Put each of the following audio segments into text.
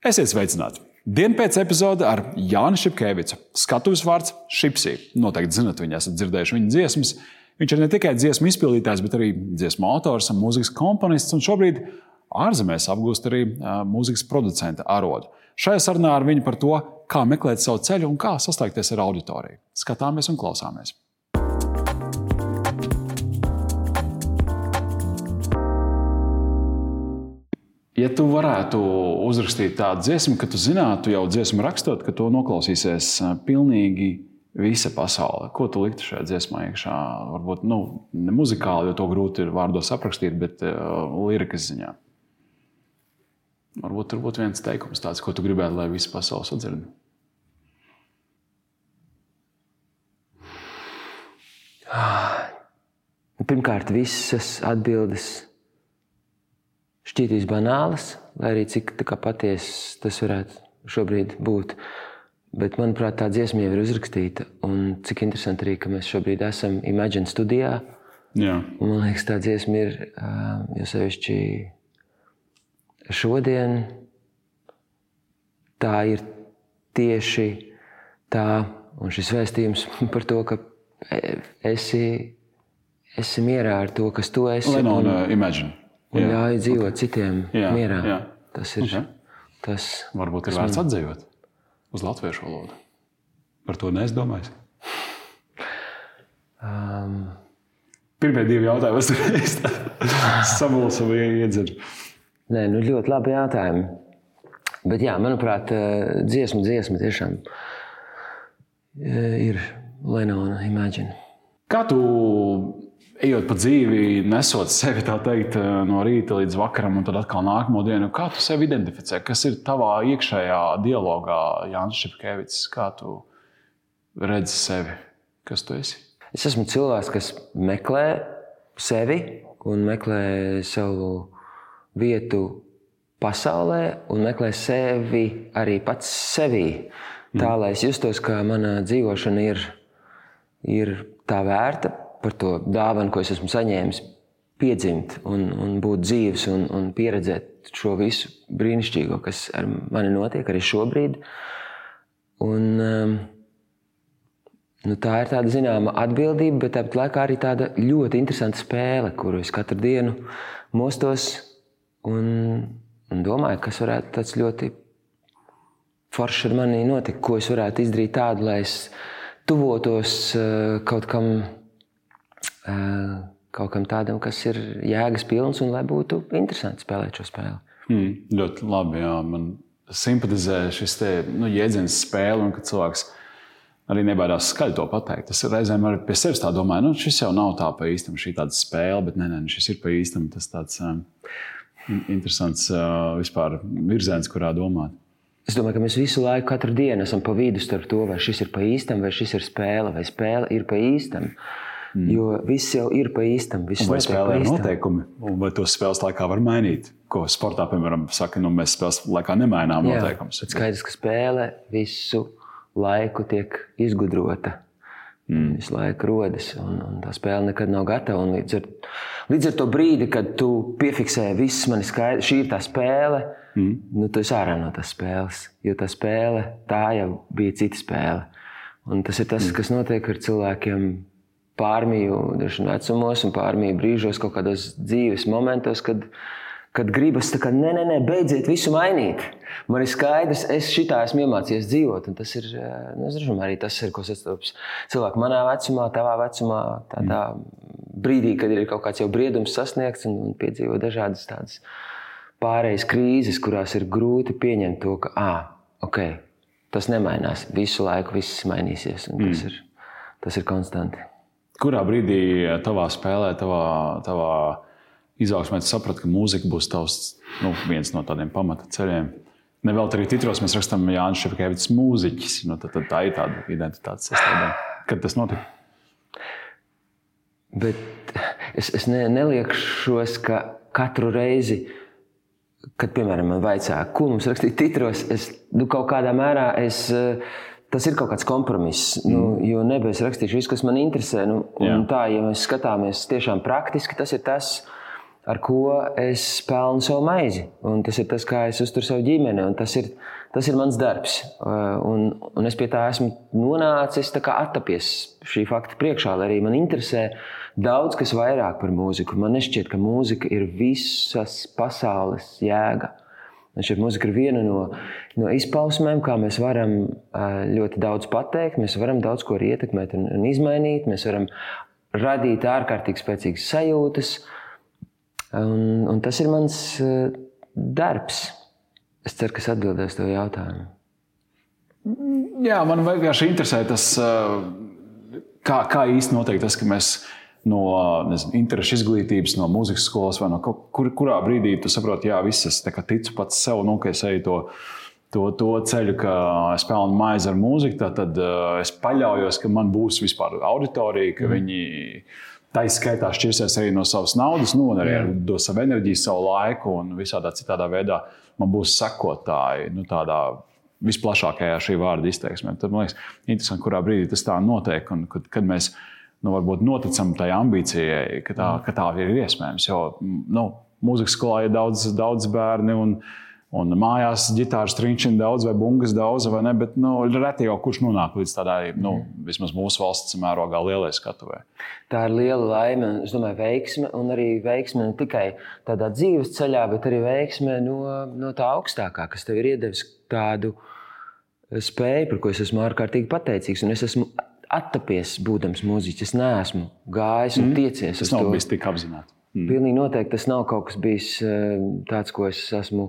Esiet sveicināti! Dienu pēc epizode ar Jānu Šepkevicu. Skatuves vārds Šipsī. Noteikti zinat, viņi esat dzirdējuši viņa dziesmas. Viņš ir ne tikai dziesmu izpildītājs, bet arī dziesmu autors un mūzikas komponists. Un šobrīd ārzemēs apgūst arī mūzikas producenta arodu. Šajā sarunā ar viņu par to, kā meklēt savu ceļu un kā saslēgties ar auditoriju. Skatāmies un klausāmies! Ja tu varētu uzrakstīt tādu dziesmu, ka tu zinātu jau dziesmu rakstot, ka to noklausīsies pilnīgi visa pasaule, ko tu liktu šajā dziesmā iekšā? Varbūt nu, ne muzikāli, jo to grūti ir vārdos aprakstīt, bet uh, lirikas ziņā. Varbūt tur būtu viens teikums, tāds, ko tu gribētu, lai visa pasaule sadzird. Pirmkārt, visas atbildes šķītīs banālas, lai arī cik patiesas tas varētu šobrīd būt. Bet, manuprāt, tā dziesma jau ir uzrakstīta. Un cik interesanti arī, ka mēs šobrīd esam Imagine studijā. Jā. Un, man liekas, tā dziesma ir jau sevišķi šodien. Tā ir tieši tā, un šis vēstījums par to, ka esi, esi mierā ar to, kas tu esi. Lenona, un, Imagine un jā. ļauj dzīvot citiem jā, mierā. Jā. Tas ir okay. tas. Varbūt ir vērts man... atdzīvot uz latviešu valodu. Par to neesmu Um... Pirmie divi jautājumi, es samulsu vai iedzinu. Nē, nu ļoti labi jautājumi. Bet, jā, manuprāt, dziesma, dziesma tiešām ir Lenona Imagine. Kā tu ejot pa dzīvi, nesot sevi teikt, no rīta līdz vakaram, un tad atkal nākamo dienu, kā tu sevi identificē? Kas ir tavā iekšējā dialogā, Jānis Šepkevits? Kā tu redzi sevi? Kas tu esi? Es esmu cilvēks, kas meklē sevi un meklē savu vietu pasaulē, un meklē sevi arī pats sevī. Tā mm. lai es justos, ka mana dzīvošana ir, ir tā vērta par to dāvanu, ko es esmu saņēmis, piedzimt un, un būt dzīves un, un pieredzēt šo visu brīnišķīgo, kas ar mani notiek arī šobrīd. Un, um, nu, tā ir tāda zināma atbildība, bet tāpat laikā arī tāda ļoti interesanta spēle, kuru es katru dienu mostos un, un domāju, kas varētu tāds ļoti foršs ar mani notikt, ko es varētu izdarīt tādu, lai es tuvotos uh, kaut kam kaut kam tādam, kas ir jēgas pilns un lai būtu interesanti spēlēt šo spēli. Mm, ļoti labi. Jā. Man simpatizē šis te, nu, jēdziens spēle, un ka cilvēks arī nebaidās skaļi to pateikt. Es reizēm arī pie sevis tā domāju, nu, šis jau nav tā pa īstam, šī tāda spēle, bet nē, nē, šis ir pa īstam. Tas tāds um, interesants uh, vispār virziens, kurā domāt. Es domāju, ka mēs visu laiku, katru dienu esam pa vidu starp to, vai šis ir pa īstam, vai šis ir spēle, vai spēle ir pa īstam. Uh, Mm. Jo viss jau ir pa īstam. Vai spēlē ir noteikumi, vai tos spēles laikā var mainīt? Ko sportā, piemēram, saka, nu, mēs spēles laikā nemainām noteikumus. Jā, skaidrs, ka spēle visu laiku tiek izgudrota. Mm. Visu laiku rodas, un, un tā spēle nekad nav gatava. Līdz ar, līdz ar to brīdi, kad tu piefiksē viss, man ir skaidrs, šī ir tā spēle, mm. nu, tu esi ārā no tās spēles. Jo tā spēle, tā jau bija cita spēle. Un tas ir tas, mm. kas notiek ar cilvēkiem pārmiju vecumos un pārmiju brīžos, kaut kādos dzīves momentos, kad, kad gribas tā kā, nē, nē, nē, beidziet visu mainīt. Man ir skaidrs, es šitā esmu iemācījies dzīvot, un tas ir, nu, nezinu, arī tas ir, ko sastopas cilvēki manā vecumā, tavā vecumā, tādā brīdī, kad ir kaut kāds jau briedums sasniegts un, un piedzīvo dažādas tādas pārējas krīzes, kurās ir grūti pieņemt to, ka, ah, ok, tas nemainās, visu laiku viss mainīsies, un tas, mm. ir, tas ir konstanti. Kurā brīdī tavā spēlē, tavā, tavā izaugsmē, saprati, ka mūzika būs tavs, nu, viens no tādiem pamata ceļiem? Nevēl arī titros mēs rakstām Jānis Šepkevits mūziķis. Nu, tad, tad tā ir tāda identitātes sastāvdaļa. Kad tas notika? Bet es, es ne, neliekšos, ka katru reizi, kad, piemēram, man vajadzēja, ko mums rakstīt titros, es nu, kaut kādā mērā es, uh, Tas ir kaut kāds kompromiss. Nu, mm. Nu, jo nebija rakstīšu visu, kas man interesē. Nu, tā, ja mēs skatāmies tiešām praktiski, tas ir tas, ar ko es pelnu savu maizi. Un tas ir tas, kā es uzturu savu ģimeni. Tas ir, tas ir mans darbs. Un, un es pie tā esmu nonācis, tā kā attapies šī fakta priekšā, lai arī man interesē daudz kas vairāk par mūziku. Man nešķiet, ka mūzika ir visas pasaules jēga. Šī mūzika ir viena no, no izpausmēm, kā mēs varam ļoti daudz pateikt, mēs varam daudz ko ietekmēt un, un izmainīt. Mēs varam radīt ārkārtīgi spēcīgas sajūtas. Un, un tas ir mans darbs. Es ceru, ka es atbildēšu to jautājumu. Jā, man vienkārši interesē tas, kā, kā īsti notiek tas, ka mēs no nezinu, interešu izglītības, no muzikas skolas vai no kur, kurā brīdī tu saproti, jā, viss es ticu pats sev, nu, ka es eju to, to, to ceļu, ka es pelnu maizi ar mūziku, tad, uh, es paļaujos, ka man būs vispār auditorija, ka mm. viņi. Tā izskaitā šķirsies arī no savas naudas, nu, arī ar dos savu enerģiju, savu laiku un visādā citādā veidā man būs sekotāji. Nu, tādā visplašākajā šī vārda izteiksmē. Tad man liekas, interesanti, kurā brīdī tas tā notiek un kad, kad mēs nu, varbūt noticam tai ambīcijai, ka tā, ka tā ir iespējams. Jo nu, mūzikas skolā ir daudz, daudz bērnu. Un, Un mājās ģitāras trīņķina daudz, vai bungas daudz, vai ne. Bet nu, reti jau kurš nonāk līdz tādai, nu, vismaz mūsu valsts mērogā, lielai skatuvē. Tā ir liela laime, es domāju, veiksme. Un arī veiksme ne tikai tādā dzīves ceļā, bet arī veiksme no, no tā augstākā, kas tev ir iedevis tādu spēju, par ko es esmu ārkārtīgi pateicīgs. Un es esmu attapies, būdams mūziķis. Es neesmu gājis un mm. tiecies. Tas nav to. bijis tik apzināti. Mm. Pilnīgi noteikti tas nav kaut kas bijis eh, tāds, ko es esmu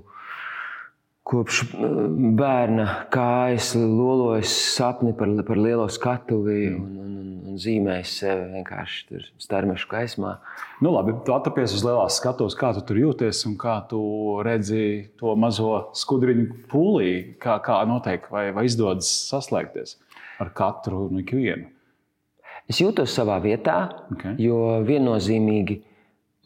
kopš eh, bērna kājas lolojis sapni par, par lielo skatuvi mm. un, un, un, un zīmējis sevi vienkārši tur starmešu gaismā. Nu, labi, tu attapies uz lielās skatuves, kā tu tur jūties un kā tu redzi to mazo skudriņu pūlī, kā, kā notiek, vai, vai izdodas saslēgties ar katru un ikvienu? Es jūtos savā vietā, okay. jo viennozīmīgi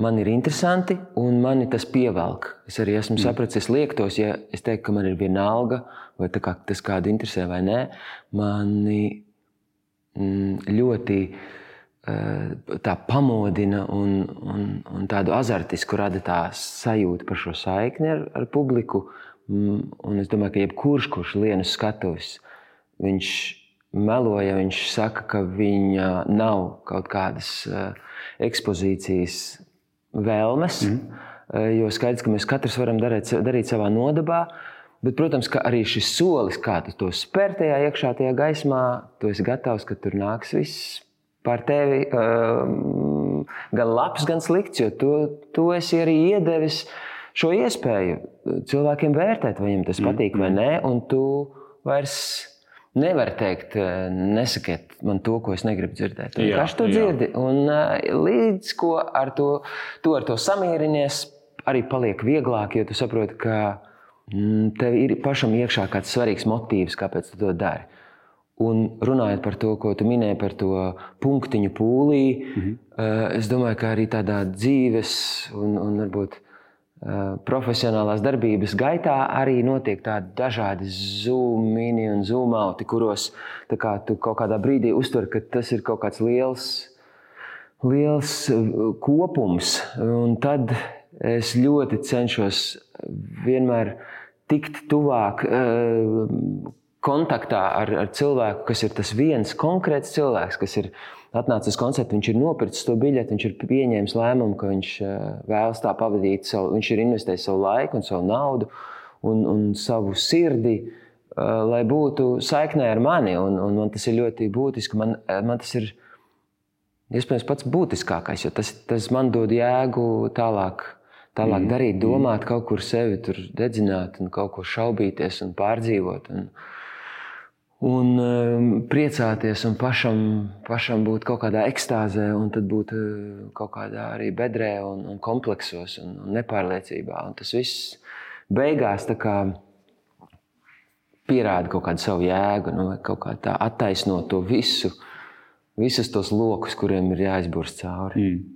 man ir interesanti un mani tas pievelk. Es arī esmu mm. sapratis, es liektos, ja es teiktu, ka man ir viena alga, vai kā tas kādu interesē vai nē. Mani mm, ļoti uh, tā pamodina un, un, un tādu azartisku rada tā sajūta par šo saikni ar, ar publiku. Mm, un es domāju, ka jebkurš, kurš lien uz skatuves, viņš melo, ja viņš saka, ka viņa nav kaut kādas uh, ekspozīcijas vēlmes. Mm. Jo skaidrs, ka mēs katrs varam darīt, darīt savā nodabā. Bet, protams, ka arī šis solis, kā tu to spēr tajā iekšā, tajā gaismā, tu esi gatavs, ka tur nāks viss par tevi. Uh, gan labs, gan slikts, jo tu, tu esi arī iedevis šo iespēju cilvēkiem vērtēt, vai viņiem tas patīk mm. vai nē. Un tu vairs Nevar teikt, eh, nesakiet man to, ko es negribu dzirdēt. Vienkārši to dzirdi. Un eh, līdz ko ar to, tu ar to samierinies, arī paliek vieglāk, jo tu saproti, ka mm, tev ir pašam iekšā kāds svarīgs motīvs, kāpēc tu to dari. Un runājot par to, ko tu minēji par to punktiņu pūlī, mm -hmm. es domāju, ka arī tādā dzīves un, un varbūt profesionālās darbības gaitā arī notiek tādi dažādi zūmini un zūmauti, kuros kā, tu kaut kādā brīdī uztver, ka tas ir kaut kāds liels, liels eh, kopums. Un tad es ļoti cenšos vienmēr tikt tuvāk eh, kontaktā ar, ar cilvēku, kas ir tas viens konkrēts cilvēks, kas ir atnācis uz koncertu, viņš ir nopircis to biļeti, viņš ir pieņēmis lēmumu, ka viņš eh, vēlas tā pavadīt savu, viņš ir investējis savu laiku un savu naudu un, un savu sirdi, eh, lai būtu saiknē ar mani. Un, un man tas ir ļoti būtiski. Man, eh, man tas ir iespējams pats būtiskākais, jo tas, tas man dod jēgu tālāk. Tālāk mm. darīt, domāt, kaut kur sevi dedzināt, un kaut ko šaubīties un pārdzīvot. Un, un um, priecāties un pašam, pašam būt kaut kādā ekstāzē, un tad būt uh, kaut kādā arī bedrē un, un kompleksos un, un nepārliecībā. Un tas viss beigās kā, pierāda kaut kādu savu jēgu, nu, kaut kā tā attaisnot to visu, visus tos lokus, kuriem ir jāizburst cauri. Mm.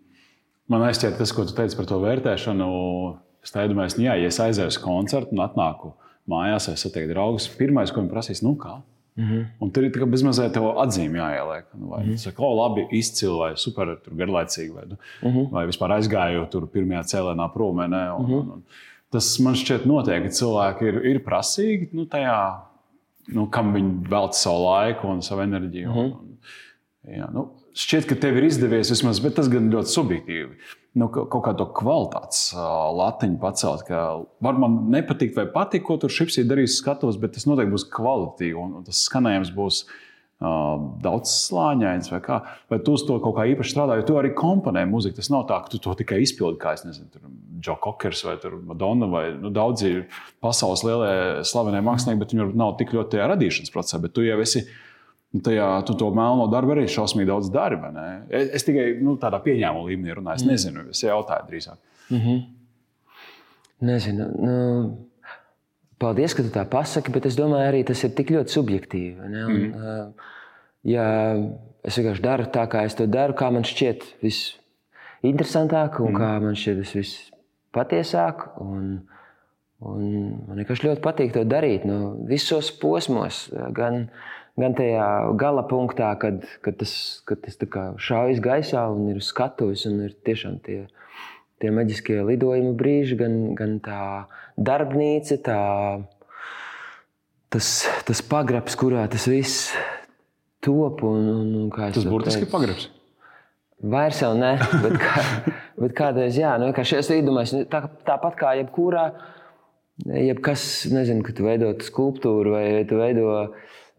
Man aizķēra tas, ko tu teici par to vērtēšanu. Es domāju, ka, ja es aizēju uz koncertu un atnāku mājās, es satieku draugus, pirmais, ko viņi prasīs, nu kā? Mm -hmm. Un tur ir tikai bezmazliet tā atzīme jāieliek. Nu, vai mm -hmm. saka, o, labi, izcili, vai super, tur garlaicīgi, vai, nu, mm -hmm. vai vispār aizgāju tur pirmajā cēlēnā prom. Un, mm -hmm. un, un, tas man šķiet noteikti, ka cilvēki ir, ir prasīgi nu, tajā, nu, kam viņi veltīja savu laiku un savu enerģiju. Mm -hmm. un, un, jā, nu, šķiet, ka tev ir izdevies vismaz, bet tas gan ļoti subjektīvi nu, kaut kādu kvalitātes latiņu pacelt. Var man nepatikt, vai patīk, ko tur šis ir darījis, skatos, bet tas noteikti būs kvalitatīvi un, tas skanējums būs. Uh, daudz slāņains, vai kā. Vai tu uz to kaut kā īpaši strādā, jo tu arī komponē mūziku. Tas nav tā, ka tu to tikai izpildi, kā es nezinu, tur Džo Kokers vai Madonna vai nu, daudzi pasaules lielie slavenie mākslinieki, bet viņi varbūt nav tik ļoti tajā radīšanas procesā. Bet tu jau esi uh, Nu, tajā, tu to melno darbu arī šausmīgi daudz dari. Es, es tikai nu, tādā pieņēmuma līmenī runāju. Es mm. nezinu, es jautāju drīzāk. Mm -hmm. Nezinu. Nu, paldies, ka tu tā pasaki, bet es domāju, arī tas ir tik ļoti subjektīvi. Un, mm -hmm. ja es vienkārši daru tā, kā es to daru, kā man šķiet visinteresantāk un mm -hmm. kā man šķiet vispatiesāk. Un, un man vienkārši ļoti patīk to darīt no visos posmos. Gan, gan tajā gala punktā, kad, kad tas, kad tas šaujas gaisā un ir skatuves un ir tiešām tie, tie maģiskie lidojuma brīži, gan, gan tā darbnīca, tā, tas, tas pagrabs, kurā tas viss top. Un, un, un, tas burtiski ir pagrabs. Vairs jau ne, bet, kā, bet kādreiz, jā, nu, kā šajās līdumēs, tā, tāpat kā jebkurā, jebkas, nezinu, kad tu veido skulptūru vai tu veido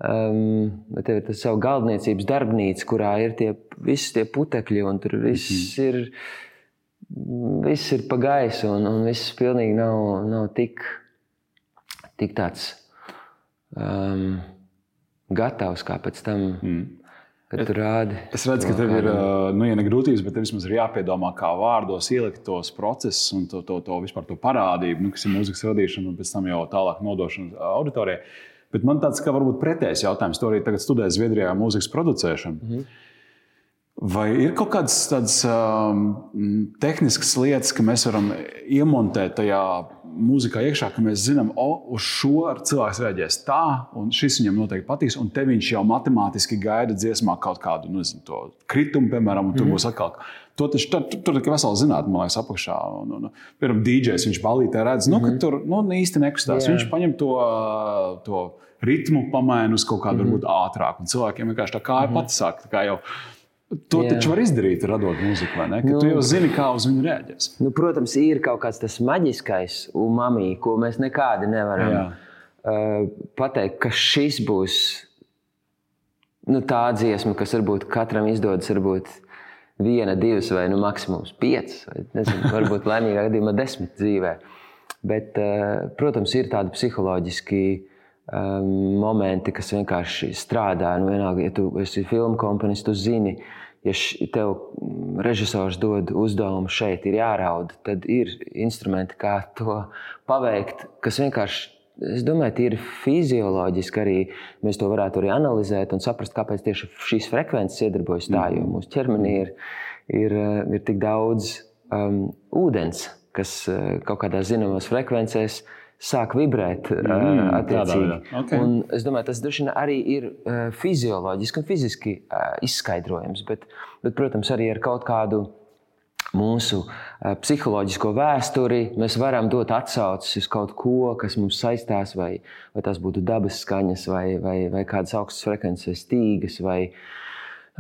Um, tev ir tas savu galdniecības darbnīca, kurā ir tie, visi tie putekļi, un tur viss mm -hmm. ir. Viss ir pa gaisu, un, un viss pilnīgi nav, nav tik, tik tāds um, gatavs kā pēc tam. Mm. Es, es redzu, ka tev ir nu, ja grūtības, bet tev vismaz ir jāpiedomā, kā vārdos ielikt tos procesus un to, to, to vispār to parādību, nu, kas ir mūzikas radīšana, un pēc tam jau tālāk nodošana auditorijai. Bet man tāds kā varbūt pretējs jautājums, to arī tagad studēju Zviedrijā mūzikas producēšanu. Mm -hmm. Vai ir kaut kādas tādas um, tehniskas lietas, ka mēs varam iemontēt tajā mūzikā iekšā, ka mēs zinām, ka uz šo cilvēks reaģēs tā, un šis viņam noteikti patiks, un te viņš jau matemātiski gaida dziesmā kaut kādu nezinu, kritumu, piemēram, un tur mm -hmm. būs atkal. To taču, tur, tur ir vesela zinātnē, man liekas, apakšā. Un, un, piemēram, DJs viņš balītē redz, nu, ka tur nu, īsti nekustās. Yeah. Viņš paņem to. to ritmu pamaina uz kaut kādu mm -hmm. ātrāku. Un cilvēkiem vienkārši tā kā ir mm -hmm. pati sāk. Jau, To Jā. taču var izdarīt, radot mūziku, vai ne? Ka nu, tu jau zini, kā uz viņu reaģēs. Nu, protams, ir kaut kāds tas maģiskais umami, ko mēs nekādi nevaram Jā. uh, pateikt, ka šis būs nu, tā dziesma, kas varbūt katram izdodas, varbūt viena, divas vai nu, maksimums piecas, vai nezinu, varbūt laimīgā gadījumā desmit dzīvē. Bet, uh, protams, ir tādi psiholoģiski um, momenti, kas vienkārši strādā. Nu, vienalga, ja tu esi filmu komponists, tu zini, ja tev režisors dod uzdevumu šeit, ir jārauda, tad ir instrumenti, kā to paveikt, kas vienkārši. Es domāju, ka ir fizioloģiski arī mēs to varētu arī analizēt un saprast, kāpēc tieši šīs frekvences iedarbojas tā, jo mūsu ķermenī ir, ir, ir tik daudz um, ūdens, kas uh, kaut kādās zināmās frekvencēs sāk vibrēt. Mm, attiecīgi. Okay. Un es domāju, tas arī ir fizioloģiski un fiziski izskaidrojams. Bet, bet, protams, arī ar kaut kādu mūsu psiholoģisko vēsturi mēs varam dot atsauces uz kaut ko, kas mums saistās, vai, vai tas būtu dabas skaņas, vai, vai, vai kādas augstas frekvences, stīgas. Vai,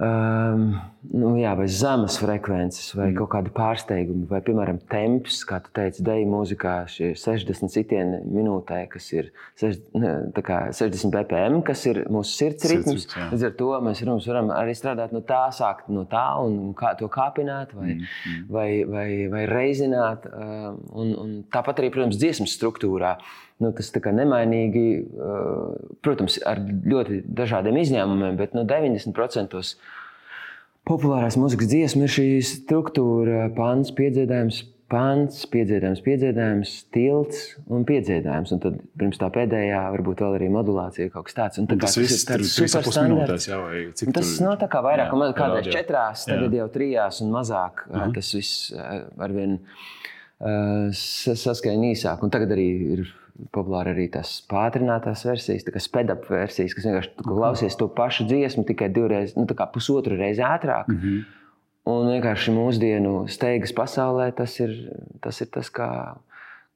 Um, nu, jā, vai zemes frekvences, vai mm. kaut kādi pārsteigumi, vai, piemēram, temps, kā tu teici, dēļ mūzikā, šie 60 sitieni minūtē, kas ir 60 BPM, kas ir mūsu sirds ritms. Līdz ar to mēs varam arī strādāt no tā, sākt no tā un kā to kāpināt vai, mm. mm. vai, vai, vai reizināt. Un, un tāpat arī, protams, dziesmas struktūrā nu, tas ir nemainīgi, protams, ar ļoti dažādiem izņēmumiem, bet nu, 90% populārās mūzikas dziesmu ir šī struktūra, pāns, piedziedājums. Pants, piedziedājums, piedziedājums, tilts un piedziedājums. Un tad pirms tā pēdējā, varbūt vēl arī modulācija kaut kas tāds. Un tā un tas viss ir super minūtēs, jau, cik tas nav tā kā vairāk, jā, kādreiz četrās, tagad jā. jau trijās un mazāk. Uh -huh. Tas viss arvien uh, saskaņa īsāk. Un tagad arī ir populāri arī tās pātrinātās versijas, tā kā spēdap versijas, kas vienkārši klausies to pašu dziesmu tikai divreiz, nu, pusotru reizi ātrāk. Mm -hmm. Un vienkārši mūsdienu steigas pasaulē tas ir tas, ir tas kā,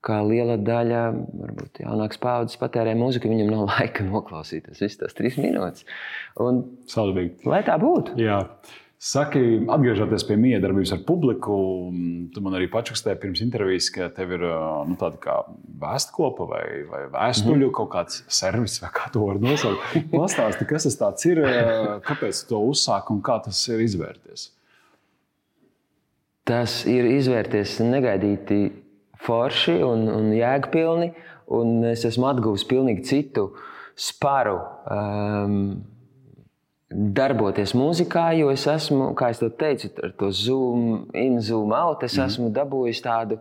kā liela daļa varbūt, jaunākas paudzes patērē mūziku. Viņam nav laika noklausīties visas tās trīs minūtes. Un, Salvīgi. Lai tā būtu. Jā. Saki, atgriežoties pie miedarbības ar publiku, tu man arī pačukstēji pirms intervijas, ka tev ir nu, tāda kā vēstkopa vai, vai vēstuļu mm. kaut kāds servis, vai kā to var nosaukt. Pastāsti, kas tas ir, kāpēc to uzsāk un kā tas ir izvērties? Tas ir izvērties negaidīti forši un, un jēgpilni, un es esmu atguvis pilnīgi citu sparu. Um, darboties mūzikā, jo es esmu, kā jau teicu, ar to zoom, in, zoom out, es mm. esmu dabūjis tādu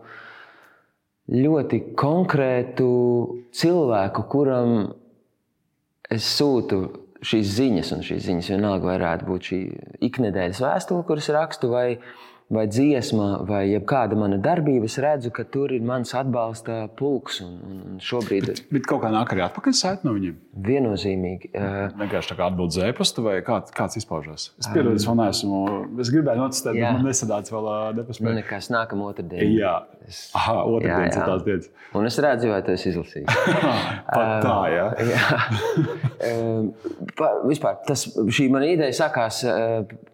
ļoti konkrētu cilvēku, kuram es sūtu šīs ziņas, un šīs ziņas vienalga varētu būt šī iknedēļas vēstule, kuras rakstu, vai vai dziesma, vai kāda mana darbība, es redzu, ka tur ir mans atbalsta pulks. Un, un šobrīd... bet, bet kaut kā nāk arī atpakaļ saiti no viņiem? Viennozīmīgi. Vienkārši tā kā atbild zēpastu, vai kā, kāds izpaužas? Es pieradu, es vēl neesmu. Es gribēju notestēt, bet man nesadāts vēl nepaspēju. Nu, nekas nākamā otrdiena. Jā, es... Aha, otrdien ir tās dienas. Un es redzu, vai tu esi izlasījis. Pat tā, jā. jā. Vispār, tas, šī mana ideja sākās,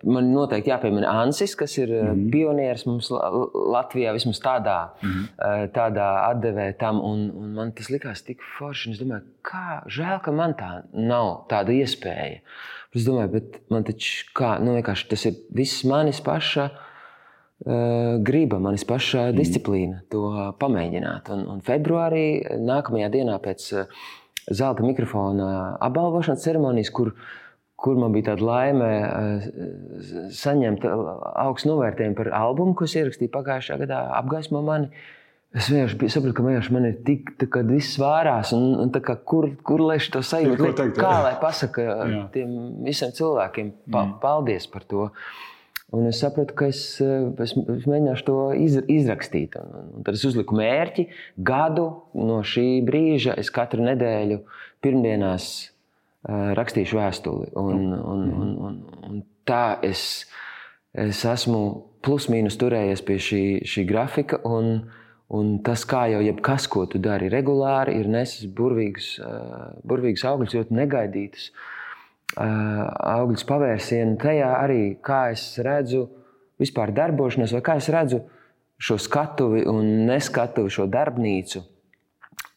man noteikti jāpiemina Ansis, kas ir mm -hmm. Pionieris mums Latvijā, vismaz tādā, mm -hmm. tādā atdevē tam. Un, un man tas likās tik forši. Es domāju, kā žēl, ka man tā nav tāda iespēja. Es domāju, bet man taču kā, nu, tas ir viss manis paša. Uh, griba, manis paša mm. disciplīna to pamēģināt. Un, un februārī, nākamajā dienā pēc uh, zelta mikrofona apbalvošanas ceremonijas, kur, kur man bija tāda laime eh, saņemt augstu novērtējumu par albumu, ko es ierakstīju pagājušā gadā, apgaismo mani. Es vienkārši sapratu, ka vienkārši man ir tik, ka viss vārās, un, un kā, kur, kur lai to sajūtu? Kā lai pasakā tiem visiem cilvēkiem, pa, mm. paldies par to. Un es sapratu, ka es, es, es mēģināšu to iz, izrakstīt. Un, un tad es uzliku mērķi gadu no šī brīža. Es katru nedēļu pirmdienās rakstīšu vēstuli. Un, un, un, un, un tā es, es esmu plus-mínus turējies pie šī, šī grafika. Un, un tas, kā jau jebkas, ko tu dari regulāri, ir nesis burvīgus, uh, burvīgus augļus, ļoti negaidītus. Uh, augļus pavērsienu tajā arī, kā es redzu vispār darbošanos, vai kā es redzu šo skatuvi un neskatuvi, šo darbnīcu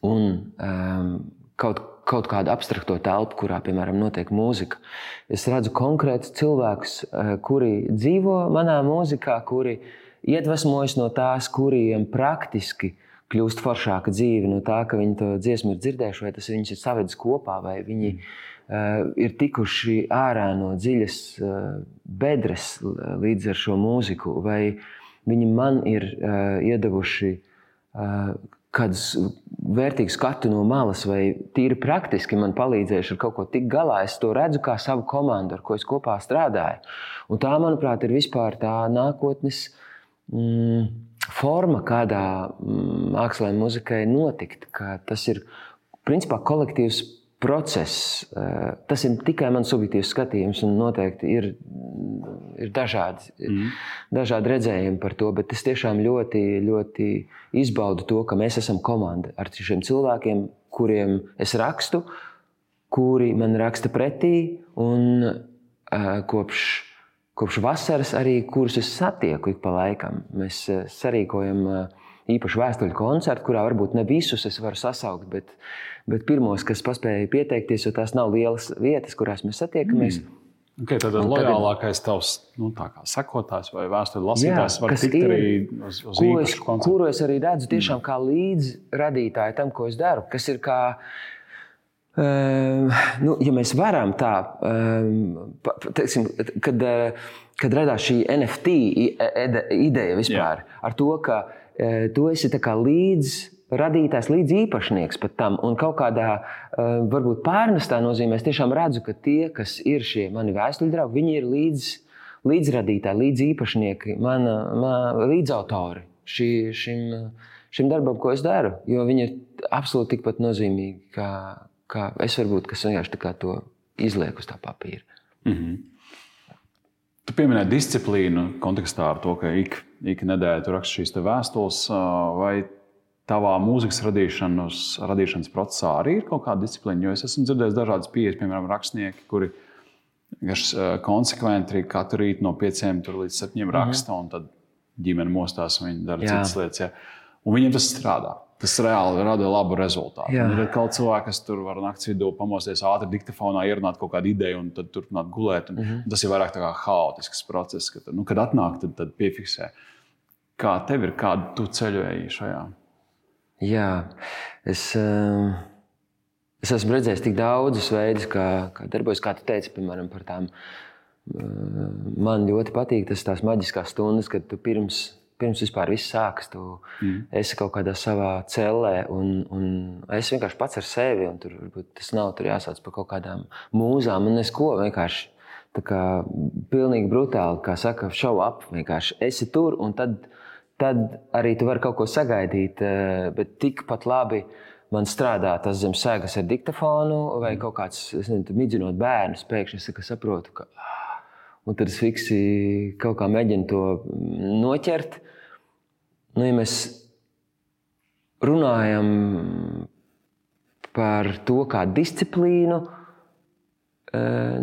un um, kaut, kaut kādu abstrakto telpu, kurā, piemēram, notiek mūzika. Es redzu konkrētus cilvēkus, kuri dzīvo manā mūzikā, kuri iedvesmojas no tās, kuriem praktiski kļūst foršāka dzīve no tā, ka viņi to dziesmu ir dzirdējuši, vai tas viņus ir savedis kopā, vai viņi ir Eh, ir tikuši ārā no dziļas eh, bedres līdz ar šo mūziku, vai viņi man ir eh, iedavuši kādus vērtīgus skatu no malas, vai tīri praktiski man palīdzējuši ar kaut ko tik galā. Es to redzu kā savu komandu, ar ko es kopā strādāju. Un tā, manuprāt, ir vispār tā nākotnes. Mm, forma, kādā mm, mākslā un muzikai notikt, tas ir principā kolektīvs process. Eh, tas ir tikai mans subjektīvs skatījums, un noteikti ir, ir dažādi, mm. dažādi redzējumi par to. Bet es tiešām ļoti, ļoti izbaudu to, ka mēs esam komanda ar šiem cilvēkiem, kuriem es rakstu, kuri man raksta pretī, un uh, kopš, kopš vasaras arī kurus es satieku ik pa laikam. Mēs uh, sarīkojam. Uh, īpašu vēstuļu koncertu, kurā varbūt ne visus es varu sasaukt, bet, bet pirmos, kas paspēja pieteikties, jo tās nav lielas vietas, kurās mēs satiekamies. Mm. Okay, tad un lojālākais tavs nu, sekotājs vai vēstuļu lasītājs var tikt ir, arī uz, uz īpašu koncertu. Kuru es arī redzu tiešām kā līdzradītāju tam, ko es daru. Kas ir kā, um, nu, ja mēs varam tā, um, teiksim, kad, kad radās šī NFT ideja vispār, Jā. ar to, ka Eh, tu esi līdz radītājs, līdz īpašnieks pat tam. Un kaut kādā eh, varbūt pārnestā nozīmē es tiešām redzu, ka tie, kas ir šie mani vēstuļu draugi, viņi ir līdz, līdzradītāji, līdz īpašnieki, mana, mana līdzautori šī, šim, šim darbam, ko es daru. Jo viņi ir absolūti tikpat nozīmīgi, kā, kā es varbūt, kas vienkārši to izlieku uz tā papīra. Mm -hmm. Tu pieminēji disciplīnu kontekstā ar to, ka ik, ik nedēļā tu raksti šīs vēstules, vai tavā mūzikas radīšanas, radīšanas procesā arī ir kaut kāda disciplīna? Jo es esmu dzirdējis dažādas pieejas, piemēram, rakstnieki, kuri kas konsekventi katru rītu no 5 līdz 7 raksta, mm -hmm. un tad ģimene mostās, viņi dara Jā. citas lietas. Ja. Un viņiem tas strādā. Tas reāli rada labu rezultātu. Ir kaut cilvēki, kas tur var naktas vidū pamosties ātri diktafonā, ierunāt kaut kādu ideju un tad turpināt gulēt. Un, mm -hmm. Tas ir vairāk kā haotisks process, ka, nu, kad atnāk, tad, tad piefiksē. Kā tev ir, kādu ceļu ej šajā? Jā, es, uh, es esmu redzējis tik daudzus veidus, kā, kā darbojas. Kā tu teici, piemēram, par tām. Uh, man ļoti patīk tas tās maģiskās stundas, kad tu pirms pirms vispār viss sākas. Tu mm. esi kaut kādā savā cellē, un, un es vienkārši pats ar sevi. Tur tas nav tur jāsauc par kaut kādām mūzām un neko. Vienkārši tā kā pilnīgi brutāli, kā saka, show up. Vienkārši esi tur, un tad, tad arī tu vari kaut ko sagaidīt. Eh, bet tikpat labi man strādā tas zem sēgas ar diktafonu vai kaut kāds, midzinot bērnu. Pēkšņi es saprotu, ka. Ah, un tad es fiksi kaut kā mēģinu to noķert nu, ja mēs runājam par to kā disciplīnu, eh,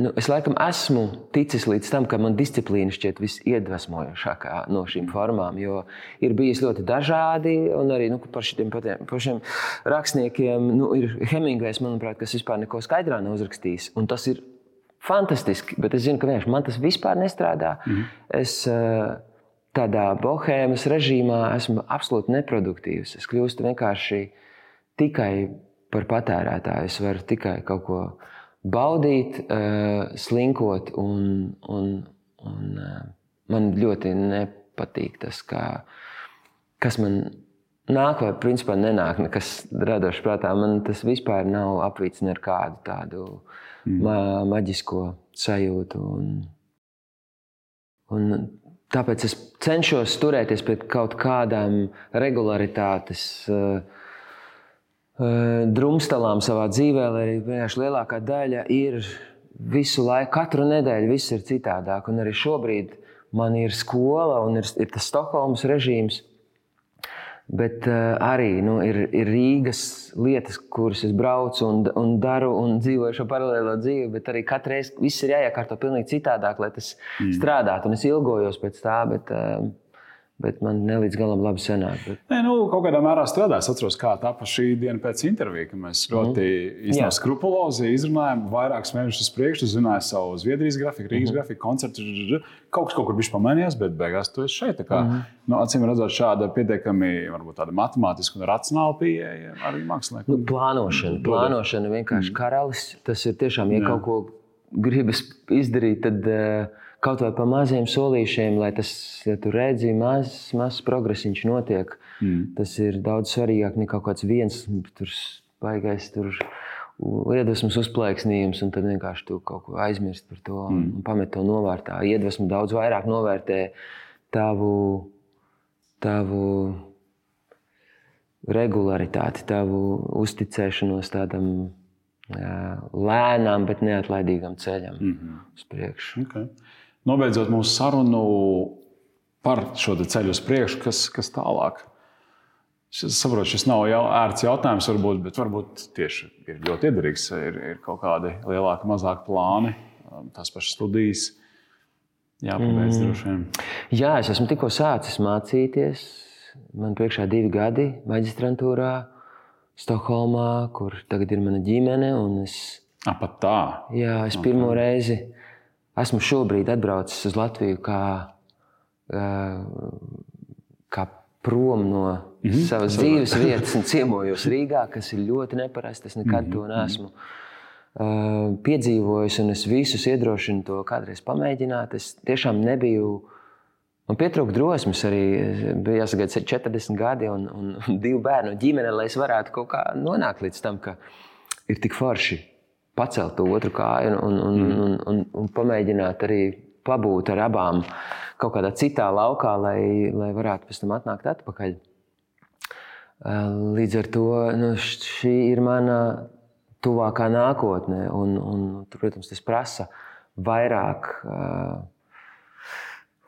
nu, es laikam esmu ticis līdz tam, ka man disciplīna šķiet visiedvesmojošākā no šīm formām. Jo ir bijis ļoti dažādi, un arī nu, par šiem pašiem rakstniekiem nu, ir Hemingvejs, manuprāt, kas vispār neko skaidrā nav uzrakstījis. Un tas ir fantastiski, bet es zinu, ka man tas vispār nestrādā. Mm -hmm. es, uh, tādā bohēmas režīmā esmu absolūti neproduktīvs. Es kļūstu vienkārši tikai par patērētāju. Es varu tikai kaut ko baudīt, uh, slinkot, un, un, un uh, man ļoti nepatīk tas, kā, kas man nāk, vai principā nenāk, nekas radošs prātā. Man tas vispār nav apvīts ar kādu tādu mm. ma maģisko sajūtu. Un, un Tāpēc es cenšos turēties pie kaut kādām regularitātes uh, drumstalām savā dzīvē, lai arī vienkārši lielākā daļa ir visu laiku, katru nedēļu viss ir citādāk. Un arī šobrīd man ir skola un ir, ir tas Stokholmas režīms. Bet uh, arī nu, ir, ir Rīgas lietas, kuras es braucu un, un daru un dzīvoju šo paralēlo dzīvi. Bet arī katru reizi viss ir jāiekārto pavisam citādāk, lai tas mm. strādātu. Un es ilgojos pēc tā. Bet, uh, bet man ne līdz galam labi sanāk. Bet... Nē, nu, kaut kādā mērā strādā. Es atceros, kā tā pa šī diena pēc intervijas, kad mēs ļoti mm. skrupulozi izrunājām vairākus mēnešus priekšu. Zināju savu Zviedrijas grafiku, Rīgas mm. grafiku, koncertu. Kaut kas kaut kur bija pamainījies, bet beigās tu esi šeit. Kā, mm. nu, acīm redzot, šāda pietiekami matemātiska un racionāla pieeja arī māksliniekam. Nu, plānošana, plānošana vienkārši mm. karalis. Tas ir tiešām, ja Jā. kaut ko gribas izdarīt, tad. Uh, kaut vai pa maziem solīšiem, lai tas, ja tu redzi, mazs maz progresiņš notiek. Mm. Tas ir daudz svarīgāk nekā kaut kāds viens tur baigais. Tur, Iedvesmas uzplaiksnījums, un tad vienkārši tu kaut ko aizmirsti par to mm. un pamet to novārtā. Iedvesmu daudz vairāk novērtē tavu, tavu regularitāti, tavu uzticēšanos tādam lēnām, bet neatlaidīgam ceļam mm -hmm. uz priekšu. Okay. Nobeidzot mūsu sarunu par šo ceļu uz priekšu, kas, kas tālāk. Es saprotu, šis nav jau ērts jautājums, varbūt, bet varbūt tieši ir ļoti iederīgs. Ir, ir kaut kādi lielāki, mazāki plāni, um, tās pašas studijas. Jā, pabeidz mm. droši vien. Jā, es esmu tikko sācis mācīties. Man priekšā divi gadi maģistrantūrā, Stokholmā, kur tagad ir mana ģimene. Es, A, pat tā. Jā, es okay. pirmo reizi esmu šobrīd atbraucis uz Latviju kā, kā prom no mm -hmm. savas dzīves vietas un ciemojos Rīgā, kas ir ļoti neparasti. Es nekad mm -hmm. to mhm. neesmu uh, piedzīvojis, un es visus iedrošinu to kādreiz pamēģināt. Es tiešām nebiju. Man pietrūka drosmes arī. Bija jāsagaida 40 gadi un, un, un divu bērnu ģimene, lai es varētu kaut kā nonākt līdz tam, ka ir tik forši pacelt otru kāju un, un, mm. un, un, un pamēģināt arī pabūt ar abām kaut kādā citā laukā, lai, lai varētu pēc tam atnākt atpakaļ. Līdz ar to nu, šī ir mana tuvākā nākotne. Un, un, protams, tas prasa vairāk.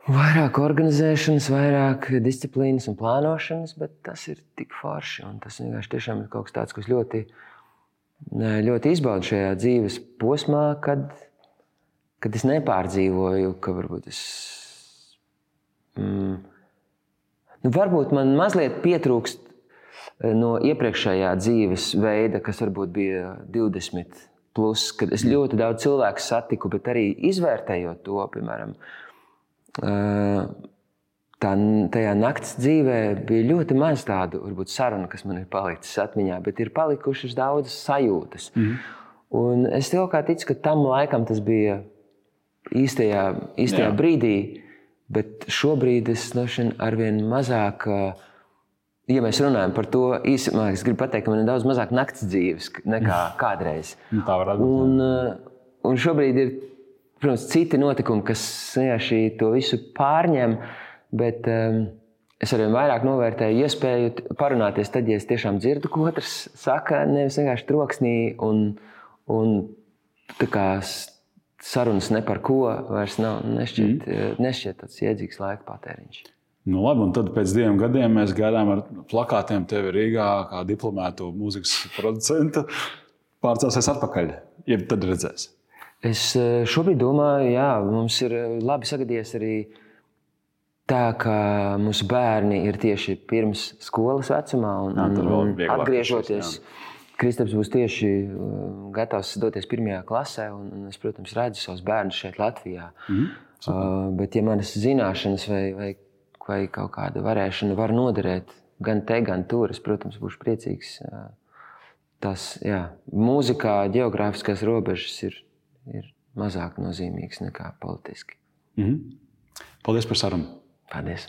Vairāk organizēšanas, vairāk disciplīnas un plānošanas, bet tas ir tik forši. Tas vienkārši ir kaut kas tāds, kas ļoti, ļoti izbaudu šajā dzīves posmā, kad, kad es nepārdzīvoju, ka varbūt es. Mm, nu, varbūt man mazliet pietrūkst no iepriekšējā dzīves veida, kas varbūt bija 20, plus, kad es ļoti daudz cilvēku satiku, bet arī izvērtējot to, piemēram, tā, tajā naktas dzīvē bija ļoti maz tādu varbūt, sarunu, kas man ir palicis atmiņā, bet ir palikušas daudzas sajūtas. Mm -hmm. Un es jau kā ticu, ka tam laikam tas bija īstajā, īstajā Jā. brīdī, bet šobrīd es no šiem arvien mazāk. Uh, ja mēs runājam par to īsumā, es gribu pateikt, ka man ir daudz mazāk naktas dzīves nekā kādreiz. Nu, tā var būt. Un, uh, un šobrīd ir protams, citi notikumi, kas vienkārši to visu pārņem. Bet um, es arvien vairāk novērtēju iespēju parunāties tad, ja es tiešām dzirdu, ko otrs saka, nevis vienkārši troksnī un, un kā, sarunas ne par ko vairs nav. Nešķiet, mm. nešķiet tāds iedzīgs laika patēriņš. Nu, labi, un tad pēc diviem gadiem mēs gaidām ar plakātiem tevi Rīgā, kā diplomātu mūzikas producentu. Pārcelsies atpakaļ, ja tad redzēs. Es eh, šobrīd domāju, jā, mums ir eh, labi sagadījies arī tā, ka mūsu bērni ir tieši pirms skolas vecumā. Un, jā, un, atgriežoties, Kristaps būs tieši eh, gatavs doties pirmajā klasē. Un, un es, protams, redzu savus bērnus šeit, Latvijā. Mm -hmm. Uh, bet, ja manas zināšanas vai, vai vai kaut kāda varēšana var noderēt gan te, gan tur. Es, protams, būšu priecīgs. Tas, jā, mūzikā geogrāfiskās robežas ir, ir mazāk nozīmīgas nekā politiski. Mm -hmm. Paldies par sarunu! Paldies!